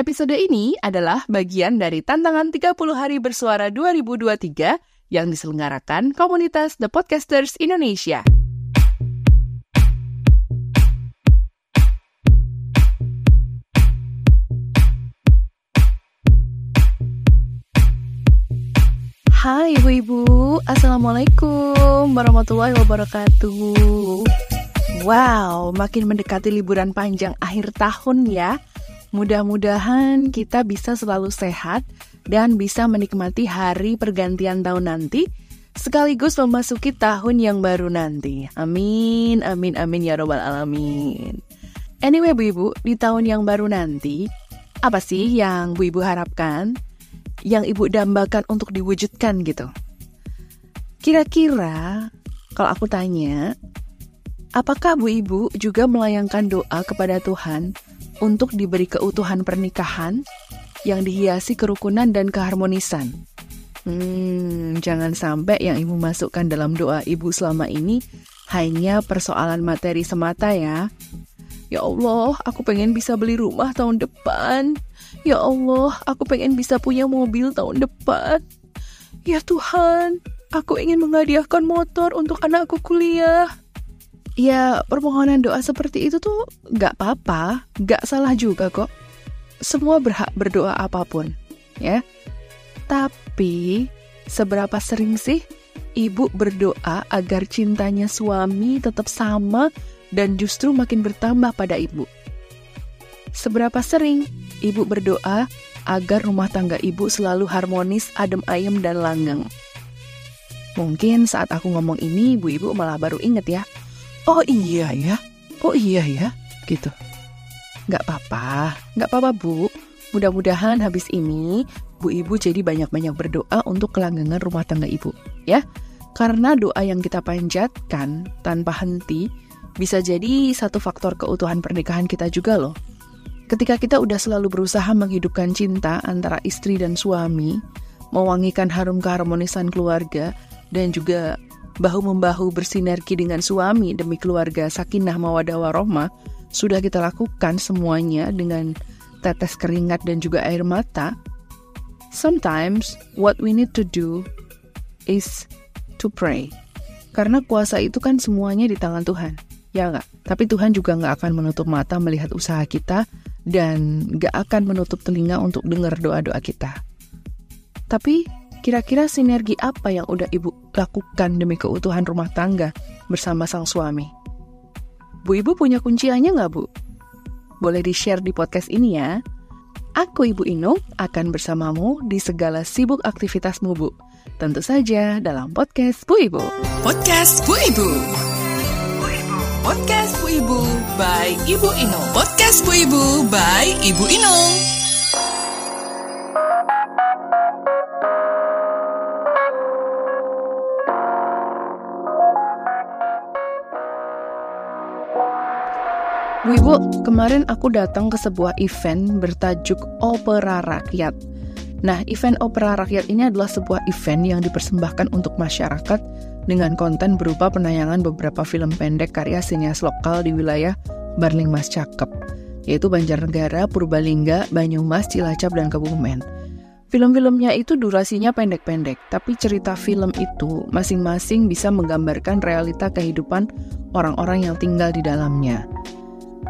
Episode ini adalah bagian dari tantangan 30 hari bersuara 2023 yang diselenggarakan komunitas The Podcasters Indonesia. Hai ibu-ibu, Assalamualaikum warahmatullahi wabarakatuh. Wow, makin mendekati liburan panjang akhir tahun ya. Mudah-mudahan kita bisa selalu sehat dan bisa menikmati hari pergantian tahun nanti sekaligus memasuki tahun yang baru nanti. Amin, amin, amin ya robbal alamin. Anyway, Bu Ibu, di tahun yang baru nanti, apa sih yang Bu Ibu harapkan? Yang Ibu dambakan untuk diwujudkan gitu? Kira-kira kalau aku tanya, apakah Bu Ibu juga melayangkan doa kepada Tuhan untuk diberi keutuhan pernikahan yang dihiasi kerukunan dan keharmonisan? Hmm, jangan sampai yang Ibu masukkan dalam doa Ibu selama ini hanya persoalan materi semata ya. Ya Allah, aku pengen bisa beli rumah tahun depan. Ya Allah, aku pengen bisa punya mobil tahun depan. Ya Tuhan, aku ingin menghadiahkan motor untuk anakku kuliah. Ya, permohonan doa seperti itu tuh gak apa-apa, gak salah juga kok. Semua berhak berdoa apa pun, ya. Tapi, seberapa sering sih ibu berdoa agar cintanya suami tetap sama dan justru makin bertambah pada ibu? Seberapa sering ibu berdoa agar rumah tangga ibu selalu harmonis, adem ayem, dan langgeng? Mungkin saat aku ngomong ini, ibu-ibu malah baru inget ya. Oh iya ya, oh iya ya, gitu. Gak apa-apa, gak apa-apa bu. Mudah-mudahan habis ini, bu ibu jadi banyak-banyak berdoa untuk kelanggengan rumah tangga ibu, ya. Karena doa yang kita panjatkan tanpa henti bisa jadi satu faktor keutuhan pernikahan kita juga loh. Ketika kita udah selalu berusaha menghidupkan cinta antara istri dan suami, mewangikan harum keharmonisan keluarga, dan juga bahu-membahu bersinergi dengan suami demi keluarga sakinah mawadah warohmah, sudah kita lakukan semuanya dengan tetes keringat dan juga air mata. Sometimes what we need to do is to pray. Karena kuasa itu kan semuanya di tangan Tuhan. Ya nggak? Tapi Tuhan juga nggak akan menutup mata melihat usaha kita dan nggak akan menutup telinga untuk dengar doa-doa kita. Tapi kira-kira sinergi apa yang udah ibu lakukan demi keutuhan rumah tangga bersama sang suami? Bu Ibu punya kunciannya nggak Bu? Boleh di-share di podcast ini ya. Aku Ibu Inung akan bersamamu di segala sibuk aktivitasmu Bu. Tentu saja dalam podcast Bu Ibu. Podcast Bu Ibu. Podcast Bu Ibu by Ibu Inung. Podcast Bu Ibu by Ibu Inung. Bu kemarin aku datang ke sebuah event bertajuk Opera Rakyat. Nah, event Opera Rakyat ini adalah sebuah event yang dipersembahkan untuk masyarakat dengan konten berupa penayangan beberapa film pendek karya sinias lokal di wilayah Barling Mas Cakep, yaitu Banjarnegara, Purbalingga, Banyumas, Cilacap, dan Kebumen. Film-filmnya itu durasinya pendek-pendek, tapi cerita film itu masing-masing bisa menggambarkan realita kehidupan orang-orang yang tinggal di dalamnya.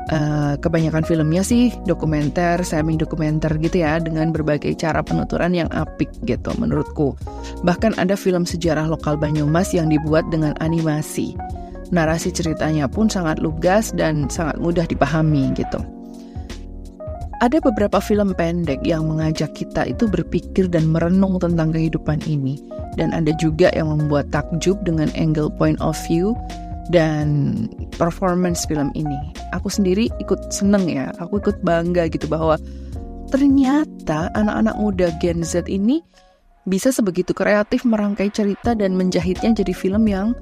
Uh, kebanyakan filmnya sih dokumenter, semi dokumenter gitu ya dengan berbagai cara penuturan yang apik gitu menurutku. Bahkan ada film sejarah lokal Banyumas yang dibuat dengan animasi. Narasi ceritanya pun sangat lugas dan sangat mudah dipahami gitu. Ada beberapa film pendek yang mengajak kita itu berpikir dan merenung tentang kehidupan ini. Dan ada juga yang membuat takjub dengan angle point of view dan performance film ini. Aku sendiri ikut seneng ya, aku ikut bangga gitu bahwa ternyata anak-anak muda Gen Z ini bisa sebegitu kreatif merangkai cerita dan menjahitnya jadi film yang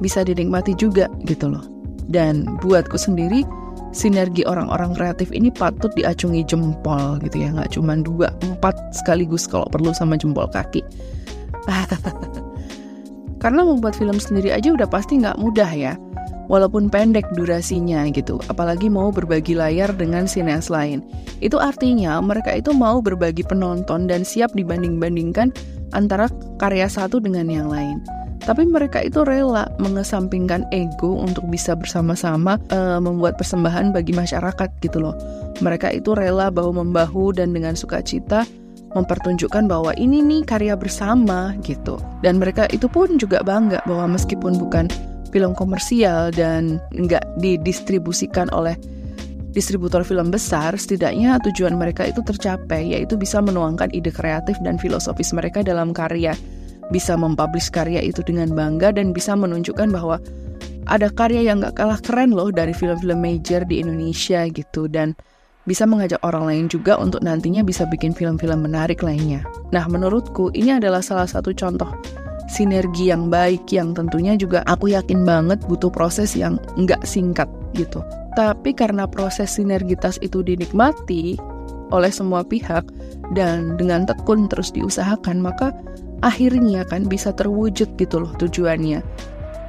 bisa dinikmati juga gitu loh. Dan buatku sendiri, sinergi orang-orang kreatif ini patut diacungi jempol gitu ya, nggak cuma dua, empat sekaligus kalau perlu sama jempol kaki. Karena membuat film sendiri aja udah pasti nggak mudah ya. Walaupun pendek durasinya gitu, apalagi mau berbagi layar dengan sineas lain. Itu artinya mereka itu mau berbagi penonton dan siap dibanding-bandingkan antara karya satu dengan yang lain. Tapi mereka itu rela mengesampingkan ego untuk bisa bersama-sama uh, membuat persembahan bagi masyarakat gitu loh. Mereka itu rela bahu membahu dan dengan sukacita mempertunjukkan bahwa ini nih karya bersama gitu. Dan mereka itu pun juga bangga bahwa meskipun bukan film komersial dan nggak didistribusikan oleh distributor film besar, setidaknya tujuan mereka itu tercapai, yaitu bisa menuangkan ide kreatif dan filosofis mereka dalam karya, bisa mempublish karya itu dengan bangga dan bisa menunjukkan bahwa ada karya yang gak kalah keren loh dari film-film major di Indonesia gitu dan bisa mengajak orang lain juga untuk nantinya bisa bikin film-film menarik lainnya. Nah, menurutku ini adalah salah satu contoh sinergi yang baik yang tentunya juga aku yakin banget butuh proses yang nggak singkat gitu. Tapi karena proses sinergitas itu dinikmati oleh semua pihak dan dengan tekun terus diusahakan, maka akhirnya kan bisa terwujud gitu loh tujuannya.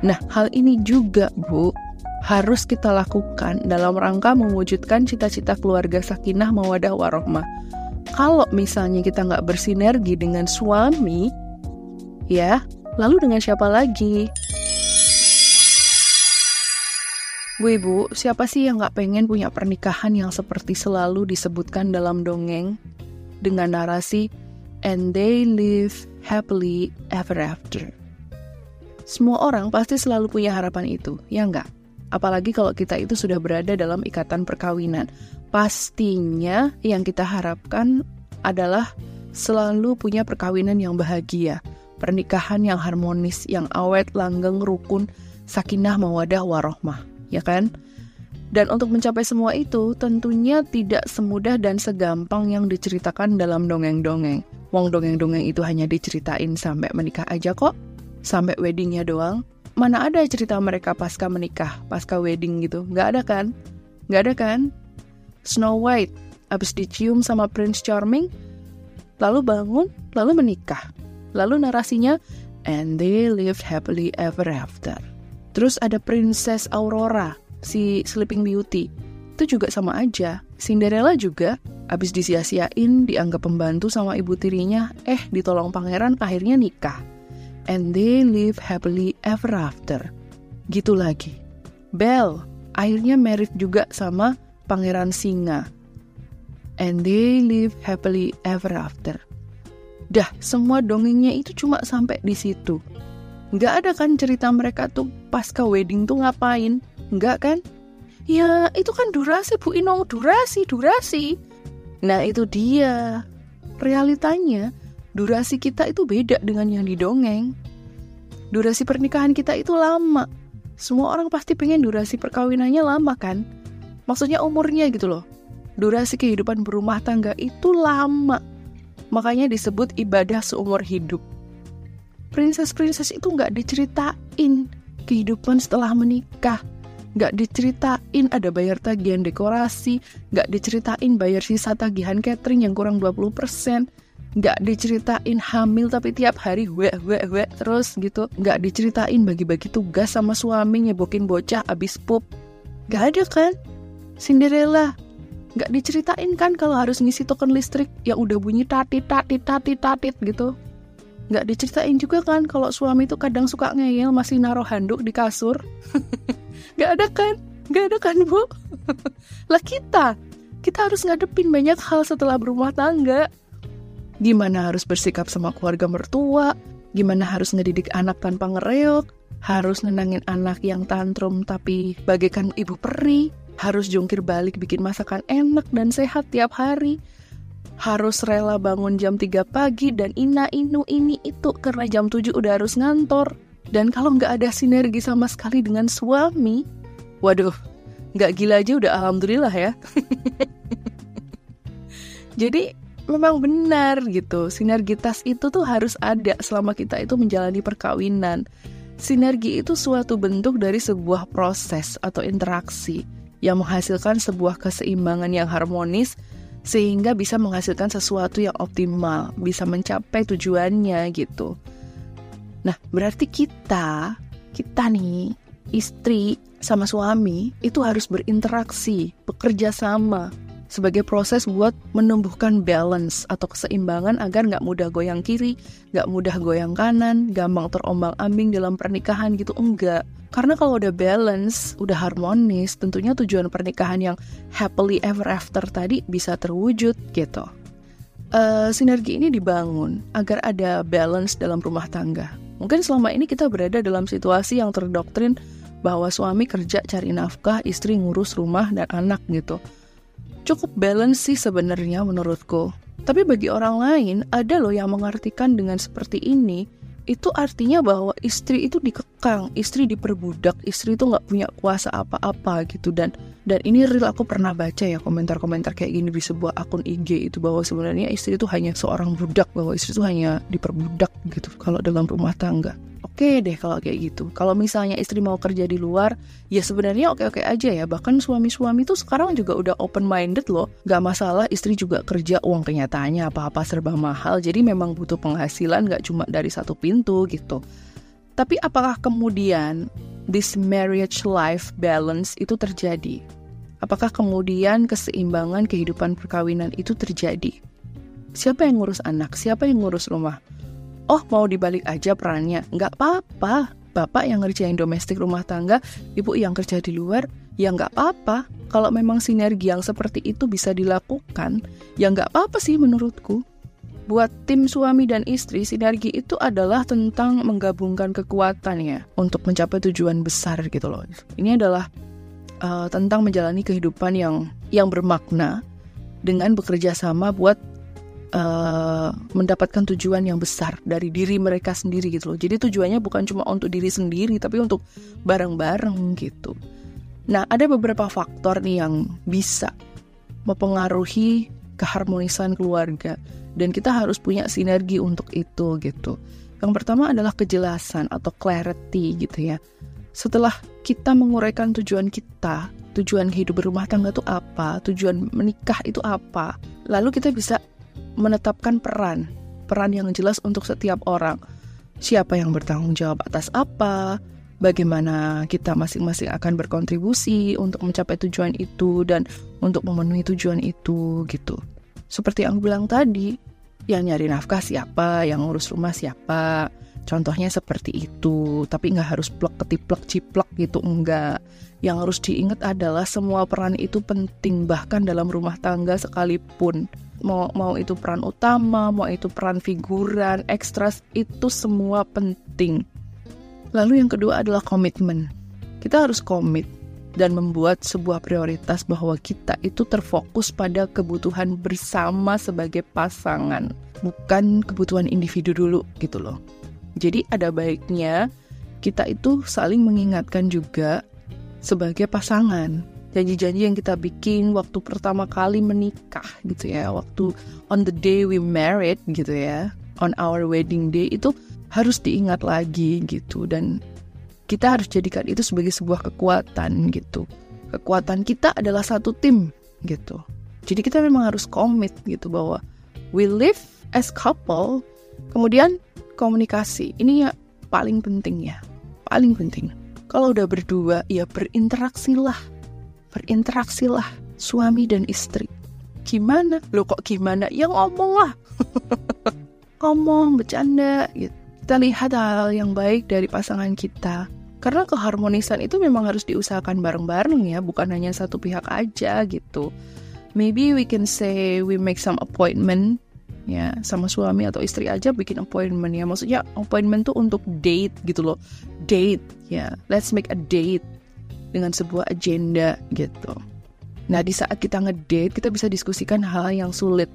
Nah, hal ini juga, Bu, harus kita lakukan dalam rangka mewujudkan cita-cita keluarga sakinah mawadah warohmah. Kalau misalnya kita nggak bersinergi dengan suami, Ya, lalu dengan siapa lagi? Bu Ibu, siapa sih yang gak pengen punya pernikahan yang seperti selalu disebutkan dalam dongeng dengan narasi and they live happily ever after? Semua orang pasti selalu punya harapan itu, ya enggak? Apalagi kalau kita itu sudah berada dalam ikatan perkawinan. Pastinya yang kita harapkan adalah selalu punya perkawinan yang bahagia, pernikahan yang harmonis, yang awet, langgeng, rukun, sakinah, mawadah, warohmah, ya kan? Dan untuk mencapai semua itu, tentunya tidak semudah dan segampang yang diceritakan dalam dongeng-dongeng. Wong dongeng-dongeng itu hanya diceritain sampai menikah aja kok, sampai weddingnya doang. Mana ada cerita mereka pasca menikah, pasca wedding gitu? Nggak ada kan? Nggak ada kan? Snow White, abis dicium sama Prince Charming, lalu bangun, lalu menikah. Lalu narasinya, and they lived happily ever after. Terus ada Princess Aurora, si Sleeping Beauty. Itu juga sama aja. Cinderella juga abis disia-siain, dianggap pembantu sama ibu tirinya, eh ditolong pangeran akhirnya nikah. And they live happily ever after. Gitu lagi. Belle akhirnya married juga sama pangeran singa. And they live happily ever after. Dah, semua dongengnya itu cuma sampai di situ. Nggak ada kan cerita mereka tuh pasca wedding tuh ngapain? Nggak kan? Ya, itu kan durasi Bu Inong, durasi, durasi. Nah, itu dia. Realitanya, durasi kita itu beda dengan yang didongeng. Durasi pernikahan kita itu lama. Semua orang pasti pengen durasi perkawinannya lama kan? Maksudnya umurnya gitu loh. Durasi kehidupan berumah tangga itu lama Makanya disebut ibadah seumur hidup. Princess-princess itu nggak diceritain kehidupan setelah menikah. Nggak diceritain ada bayar tagihan dekorasi, nggak diceritain bayar sisa tagihan catering yang kurang 20%, nggak diceritain hamil tapi tiap hari we we we terus gitu, nggak diceritain bagi-bagi tugas sama suami nyebokin bocah abis pup. Nggak ada kan? Cinderella nggak diceritain kan kalau harus ngisi token listrik? Yang udah bunyi tatit tatit tatit tatit gitu. Nggak diceritain juga kan kalau suami itu kadang suka ngeyel masih naruh handuk di kasur? Nggak ada kan? Nggak ada kan bu? Lah kita kita harus ngadepin banyak hal setelah berumah tangga. Gimana harus bersikap sama keluarga mertua? Gimana harus ngedidik anak tanpa ngereok? Harus nenangin anak yang tantrum tapi bagaikan ibu peri harus jungkir balik bikin masakan enak dan sehat tiap hari, harus rela bangun jam 3 pagi dan ina inu ini itu karena jam 7 udah harus ngantor. Dan kalau nggak ada sinergi sama sekali dengan suami, waduh, nggak gila aja udah alhamdulillah ya. Jadi memang benar gitu, sinergitas itu tuh harus ada selama kita itu menjalani perkawinan. Sinergi itu suatu bentuk dari sebuah proses atau interaksi yang menghasilkan sebuah keseimbangan yang harmonis sehingga bisa menghasilkan sesuatu yang optimal, bisa mencapai tujuannya gitu. Nah, berarti kita, kita nih istri sama suami itu harus berinteraksi, bekerja sama sebagai proses buat menumbuhkan balance atau keseimbangan agar nggak mudah goyang kiri, nggak mudah goyang kanan, gampang terombang ambing dalam pernikahan gitu enggak. Karena kalau udah balance, udah harmonis, tentunya tujuan pernikahan yang happily ever after tadi bisa terwujud gitu. Uh, sinergi ini dibangun agar ada balance dalam rumah tangga. Mungkin selama ini kita berada dalam situasi yang terdoktrin bahwa suami kerja cari nafkah, istri ngurus rumah dan anak gitu. Cukup balance sih sebenarnya menurutku. Tapi bagi orang lain, ada loh yang mengartikan dengan seperti ini, itu artinya bahwa istri itu dikekang, istri diperbudak, istri itu nggak punya kuasa apa-apa gitu. Dan dan ini real aku pernah baca ya komentar-komentar kayak gini di sebuah akun IG itu bahwa sebenarnya istri itu hanya seorang budak bahwa istri itu hanya diperbudak gitu kalau dalam rumah tangga oke deh kalau kayak gitu. Kalau misalnya istri mau kerja di luar, ya sebenarnya oke-oke aja ya. Bahkan suami-suami tuh sekarang juga udah open minded loh. Gak masalah istri juga kerja uang kenyataannya apa-apa serba mahal. Jadi memang butuh penghasilan gak cuma dari satu pintu gitu. Tapi apakah kemudian this marriage life balance itu terjadi? Apakah kemudian keseimbangan kehidupan perkawinan itu terjadi? Siapa yang ngurus anak? Siapa yang ngurus rumah? Oh mau dibalik aja perannya. Nggak apa-apa. Bapak yang ngerjain domestik rumah tangga ibu yang kerja di luar ya nggak apa-apa. Kalau memang sinergi yang seperti itu bisa dilakukan ya nggak apa-apa sih menurutku. Buat tim suami dan istri, sinergi itu adalah tentang menggabungkan kekuatan ya untuk mencapai tujuan besar gitu loh. Ini adalah uh, tentang menjalani kehidupan yang yang bermakna dengan bekerja sama buat uh, mendapatkan tujuan yang besar dari diri mereka sendiri gitu loh. Jadi tujuannya bukan cuma untuk diri sendiri tapi untuk bareng-bareng gitu. Nah, ada beberapa faktor nih yang bisa mempengaruhi keharmonisan keluarga dan kita harus punya sinergi untuk itu gitu. Yang pertama adalah kejelasan atau clarity gitu ya. Setelah kita menguraikan tujuan kita, tujuan hidup berumah tangga itu apa, tujuan menikah itu apa, lalu kita bisa menetapkan peran, peran yang jelas untuk setiap orang. Siapa yang bertanggung jawab atas apa, bagaimana kita masing-masing akan berkontribusi untuk mencapai tujuan itu dan untuk memenuhi tujuan itu gitu. Seperti yang bilang tadi, yang nyari nafkah siapa, yang ngurus rumah siapa, contohnya seperti itu. Tapi nggak harus plek ketiplek ciplek gitu, enggak. Yang harus diingat adalah semua peran itu penting bahkan dalam rumah tangga sekalipun mau mau itu peran utama, mau itu peran figuran, ekstras itu semua penting. Lalu yang kedua adalah komitmen. Kita harus komit dan membuat sebuah prioritas bahwa kita itu terfokus pada kebutuhan bersama sebagai pasangan, bukan kebutuhan individu dulu gitu loh. Jadi ada baiknya kita itu saling mengingatkan juga sebagai pasangan janji-janji yang kita bikin waktu pertama kali menikah gitu ya waktu on the day we married gitu ya on our wedding day itu harus diingat lagi gitu. Dan kita harus jadikan itu sebagai sebuah kekuatan gitu. Kekuatan kita adalah satu tim gitu. Jadi kita memang harus komit gitu bahwa we live as couple kemudian komunikasi. Ini ya paling penting ya paling penting. Kalau udah berdua ya berinteraksilah berinteraksilah suami dan istri. Gimana? Lo kok gimana? Ya ngomong lah. ngomong, bercanda gitu. Kita lihat hal, hal yang baik dari pasangan kita. Karena keharmonisan itu memang harus diusahakan bareng-bareng ya, bukan hanya satu pihak aja gitu. Maybe we can say we make some appointment ya sama suami atau istri aja bikin appointment ya maksudnya appointment tuh untuk date gitu loh date ya let's make a date dengan sebuah agenda gitu. Nah, di saat kita ngedate, kita bisa diskusikan hal yang sulit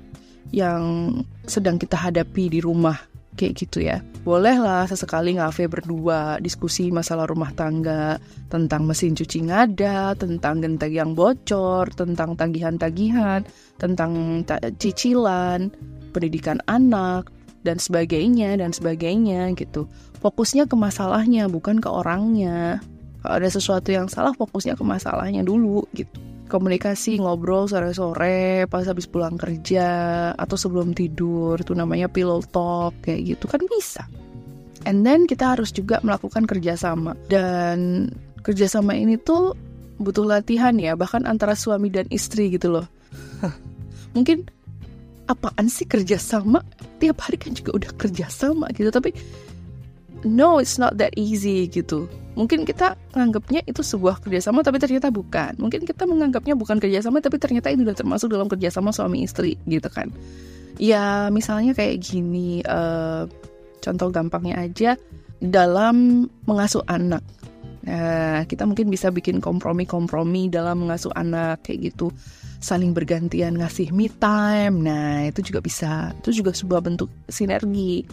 yang sedang kita hadapi di rumah kayak gitu ya. Bolehlah sesekali ngafe berdua, diskusi masalah rumah tangga, tentang mesin cuci ngada, tentang genteng yang bocor, tentang tagihan-tagihan, tentang cicilan, pendidikan anak, dan sebagainya, dan sebagainya gitu. Fokusnya ke masalahnya, bukan ke orangnya kalau ada sesuatu yang salah fokusnya ke masalahnya dulu gitu. Komunikasi ngobrol sore-sore pas habis pulang kerja atau sebelum tidur itu namanya pillow talk kayak gitu kan bisa. And then kita harus juga melakukan kerjasama. Dan kerjasama ini tuh butuh latihan ya bahkan antara suami dan istri gitu loh. Mungkin apaan sih kerjasama? Tiap hari kan juga udah kerjasama gitu tapi no it's not that easy gitu mungkin kita menganggapnya itu sebuah kerjasama tapi ternyata bukan mungkin kita menganggapnya bukan kerjasama tapi ternyata itu udah termasuk dalam kerjasama suami istri gitu kan ya misalnya kayak gini uh, contoh gampangnya aja dalam mengasuh anak Nah, kita mungkin bisa bikin kompromi-kompromi dalam mengasuh anak kayak gitu. Saling bergantian ngasih me time. Nah, itu juga bisa. Itu juga sebuah bentuk sinergi.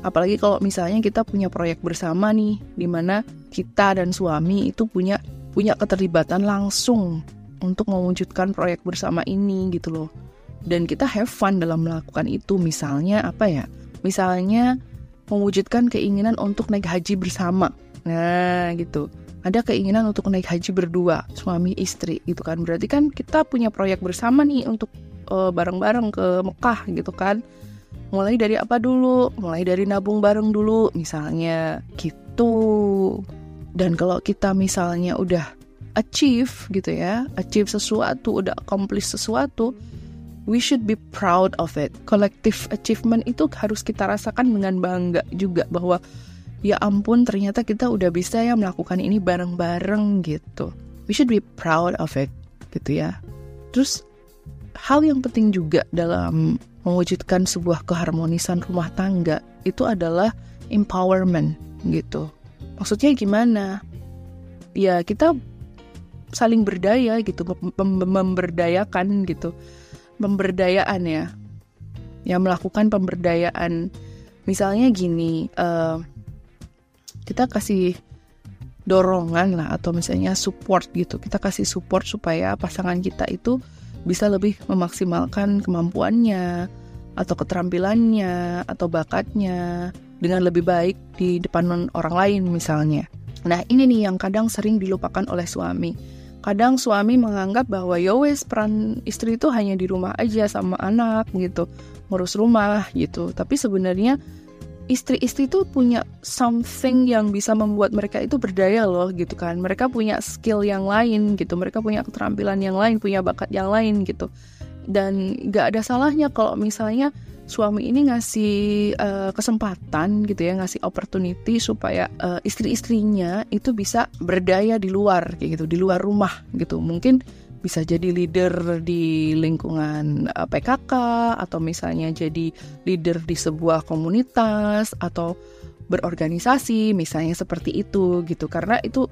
Apalagi kalau misalnya kita punya proyek bersama nih, di mana kita dan suami itu punya punya keterlibatan langsung untuk mewujudkan proyek bersama ini gitu loh. Dan kita have fun dalam melakukan itu. Misalnya apa ya? Misalnya mewujudkan keinginan untuk naik haji bersama Nah, gitu. Ada keinginan untuk naik haji berdua, suami istri gitu kan. Berarti kan kita punya proyek bersama nih untuk eh, bareng-bareng ke Mekah gitu kan. Mulai dari apa dulu? Mulai dari nabung bareng dulu misalnya gitu. Dan kalau kita misalnya udah achieve gitu ya, achieve sesuatu, udah accomplish sesuatu, we should be proud of it. Collective achievement itu harus kita rasakan dengan bangga juga bahwa ya ampun ternyata kita udah bisa ya melakukan ini bareng-bareng gitu. We should be proud of it gitu ya. Terus hal yang penting juga dalam mewujudkan sebuah keharmonisan rumah tangga itu adalah empowerment gitu. Maksudnya gimana? Ya kita saling berdaya gitu, mem memberdayakan gitu. Pemberdayaan ya. Ya melakukan pemberdayaan. Misalnya gini, uh, kita kasih dorongan lah atau misalnya support gitu kita kasih support supaya pasangan kita itu bisa lebih memaksimalkan kemampuannya atau keterampilannya atau bakatnya dengan lebih baik di depan orang lain misalnya. Nah ini nih yang kadang sering dilupakan oleh suami. Kadang suami menganggap bahwa yowes ya peran istri itu hanya di rumah aja sama anak gitu, ngurus rumah gitu. Tapi sebenarnya istri-istri itu punya something yang bisa membuat mereka itu berdaya loh gitu kan. Mereka punya skill yang lain gitu. Mereka punya keterampilan yang lain punya bakat yang lain gitu. Dan gak ada salahnya kalau misalnya suami ini ngasih uh, kesempatan gitu ya ngasih opportunity supaya uh, istri-istrinya itu bisa berdaya di luar kayak gitu di luar rumah gitu. Mungkin bisa jadi leader di lingkungan eh, PKK atau misalnya jadi leader di sebuah komunitas atau berorganisasi misalnya seperti itu gitu. Karena itu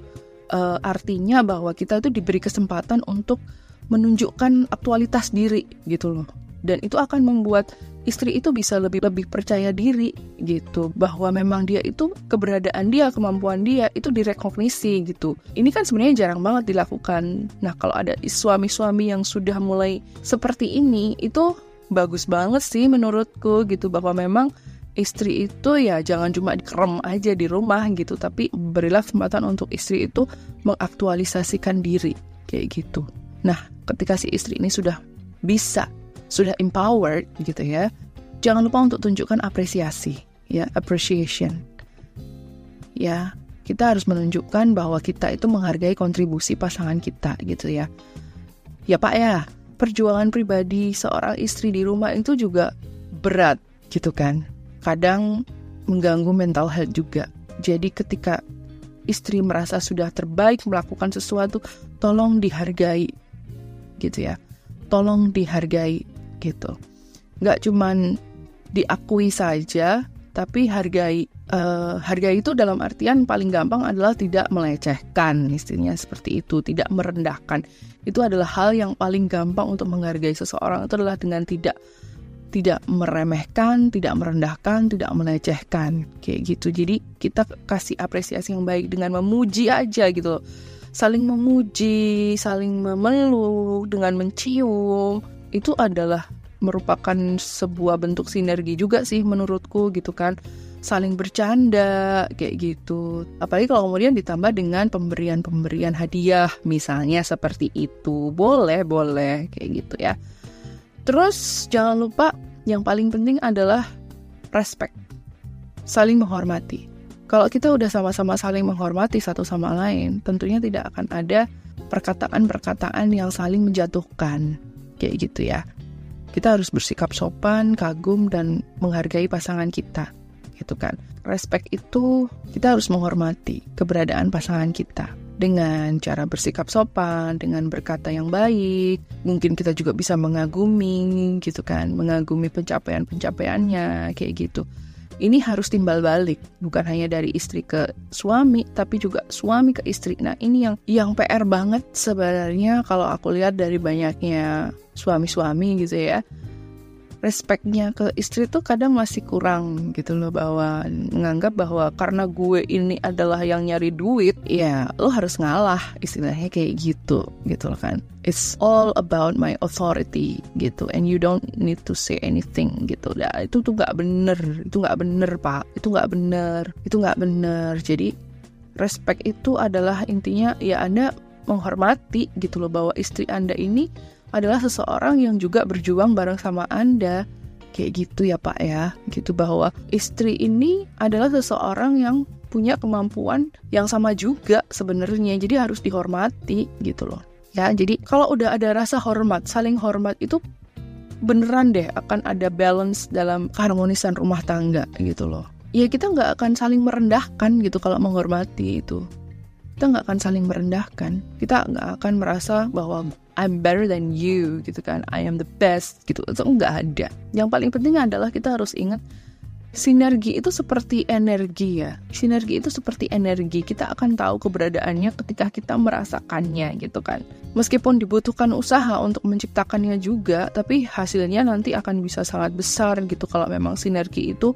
uh, artinya bahwa kita itu diberi kesempatan untuk menunjukkan aktualitas diri gitu loh. Dan itu akan membuat istri itu bisa lebih lebih percaya diri gitu. Bahwa memang dia itu keberadaan dia kemampuan dia itu direkognisi gitu. Ini kan sebenarnya jarang banget dilakukan. Nah kalau ada suami-suami yang sudah mulai seperti ini itu bagus banget sih menurutku gitu. Bahwa memang istri itu ya jangan cuma dikerem aja di rumah gitu. Tapi berilah kesempatan untuk istri itu mengaktualisasikan diri kayak gitu. Nah ketika si istri ini sudah bisa sudah empowered gitu ya, jangan lupa untuk tunjukkan apresiasi, ya, appreciation. Ya, kita harus menunjukkan bahwa kita itu menghargai kontribusi pasangan kita gitu ya. Ya Pak ya, perjuangan pribadi seorang istri di rumah itu juga berat gitu kan. Kadang mengganggu mental health juga. Jadi ketika istri merasa sudah terbaik melakukan sesuatu, tolong dihargai gitu ya. Tolong dihargai gitu. Nggak cuman diakui saja, tapi hargai uh, harga itu dalam artian paling gampang adalah tidak melecehkan, istilahnya seperti itu, tidak merendahkan. Itu adalah hal yang paling gampang untuk menghargai seseorang itu adalah dengan tidak tidak meremehkan, tidak merendahkan, tidak melecehkan, kayak gitu. Jadi kita kasih apresiasi yang baik dengan memuji aja gitu Saling memuji, saling memeluk, dengan mencium, itu adalah merupakan sebuah bentuk sinergi juga sih menurutku gitu kan. Saling bercanda kayak gitu. Apalagi kalau kemudian ditambah dengan pemberian-pemberian hadiah misalnya seperti itu. Boleh boleh kayak gitu ya. Terus jangan lupa yang paling penting adalah respect. Saling menghormati. Kalau kita udah sama-sama saling menghormati satu sama lain, tentunya tidak akan ada perkataan-perkataan yang saling menjatuhkan. Kayak gitu ya. Kita harus bersikap sopan, kagum, dan menghargai pasangan kita. Gitu kan. Respect itu kita harus menghormati keberadaan pasangan kita dengan cara bersikap sopan, dengan berkata yang baik. Mungkin kita juga bisa mengagumi gitu kan, mengagumi pencapaian-pencapaiannya kayak gitu. Ini harus timbal balik, bukan hanya dari istri ke suami, tapi juga suami ke istri. Nah, ini yang yang PR banget sebenarnya kalau aku lihat dari banyaknya suami-suami gitu ya respectnya ke istri tuh kadang masih kurang gitu loh bahwa menganggap bahwa karena gue ini adalah yang nyari duit ya lo harus ngalah istilahnya kayak gitu gitu loh kan. It's all about my authority gitu and you don't need to say anything gitu. Nah itu tuh nggak bener itu nggak bener pak. Itu nggak bener itu nggak bener. Jadi respect itu adalah intinya ya anda menghormati gitu loh bahwa istri anda ini adalah seseorang yang juga berjuang bareng sama Anda. Kayak gitu ya Pak ya, gitu bahwa istri ini adalah seseorang yang punya kemampuan yang sama juga sebenarnya, jadi harus dihormati gitu loh. Ya, jadi kalau udah ada rasa hormat, saling hormat itu beneran deh akan ada balance dalam keharmonisan rumah tangga gitu loh. Ya kita nggak akan saling merendahkan gitu kalau menghormati itu. Kita nggak akan saling merendahkan. Kita nggak akan merasa bahwa I'm better than you gitu kan. I am the best gitu. Itu nggak ada. Yang paling penting adalah kita harus ingat sinergi itu seperti energi ya. Sinergi itu seperti energi. Kita akan tahu keberadaannya ketika kita merasakannya gitu kan. Meskipun dibutuhkan usaha untuk menciptakannya juga tapi hasilnya nanti akan bisa sangat besar gitu. Kalau memang sinergi itu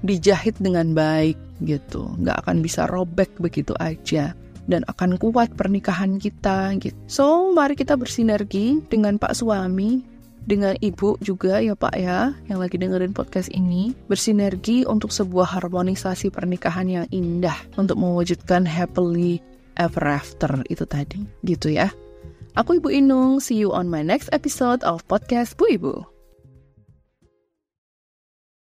dijahit dengan baik gitu. Nggak akan bisa robek begitu aja dan akan kuat pernikahan kita gitu. So, mari kita bersinergi dengan Pak suami, dengan ibu juga ya Pak ya, yang lagi dengerin podcast ini, bersinergi untuk sebuah harmonisasi pernikahan yang indah untuk mewujudkan happily ever after itu tadi, gitu ya. Aku Ibu Inung, see you on my next episode of podcast Bu Ibu.